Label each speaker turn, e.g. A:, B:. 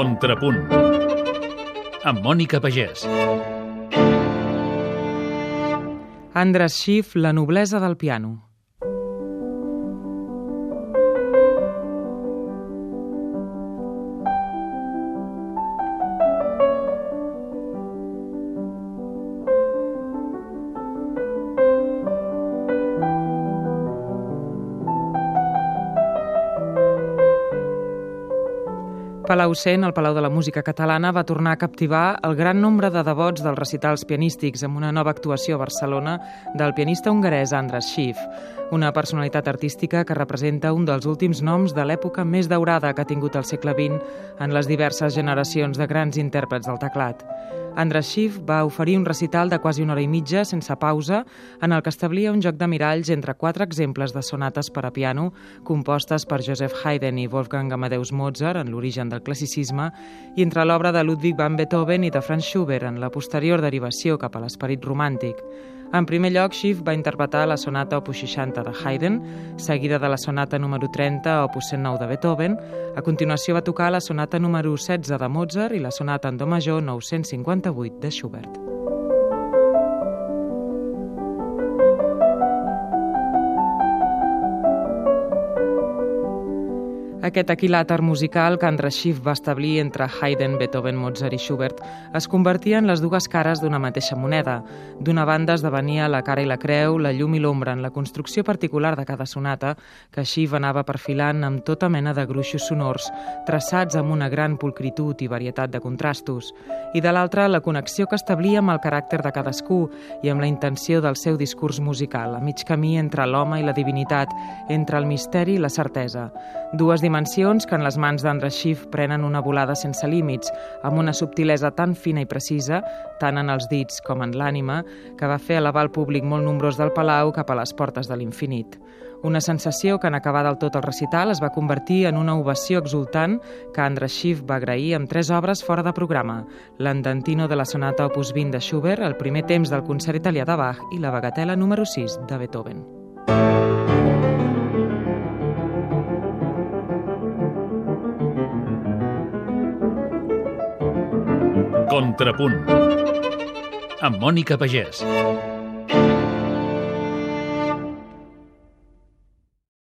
A: Contrapunt amb Mònica Pagès.
B: Andras Schiff, La noblesa del piano. Palau Cent, el Palau de la Música Catalana, va tornar a captivar el gran nombre de devots dels recitals pianístics amb una nova actuació a Barcelona del pianista hongarès Andras Schiff, una personalitat artística que representa un dels últims noms de l'època més daurada que ha tingut el segle XX en les diverses generacions de grans intèrprets del teclat. Andras Schiff va oferir un recital de quasi una hora i mitja, sense pausa, en el que establia un joc de miralls entre quatre exemples de sonates per a piano compostes per Joseph Haydn i Wolfgang Amadeus Mozart en l'origen del classicisme i entre l'obra de Ludwig van Beethoven i de Franz Schubert en la posterior derivació cap a l'esperit romàntic. En primer lloc, Schiff va interpretar la sonata opus 60 de Haydn, seguida de la sonata número 30 opus 109 de Beethoven. A continuació va tocar la sonata número 16 de Mozart i la sonata en do major 958 de Schubert. Aquest equilàter musical que Andrés Schiff va establir entre Haydn, Beethoven, Mozart i Schubert es convertia en les dues cares d'una mateixa moneda. D'una banda esdevenia la cara i la creu, la llum i l'ombra en la construcció particular de cada sonata, que Schiff anava perfilant amb tota mena de gruixos sonors, traçats amb una gran pulcritud i varietat de contrastos. I de l'altra, la connexió que establia amb el caràcter de cadascú i amb la intenció del seu discurs musical, a mig camí entre l'home i la divinitat, entre el misteri i la certesa. Dues dimensions que en les mans d'Andres Schiff prenen una volada sense límits, amb una subtilesa tan fina i precisa, tant en els dits com en l'ànima, que va fer elevar el públic molt nombrós del Palau cap a les portes de l'infinit. Una sensació que en acabar del tot el recital es va convertir en una ovació exultant que Andres Schiff va agrair amb tres obres fora de programa, l'Andantino de la sonata opus 20 de Schubert, el primer temps del concert italià de Bach i la bagatela número 6 de Beethoven.
A: Contrapunt amb Mònica Pagès.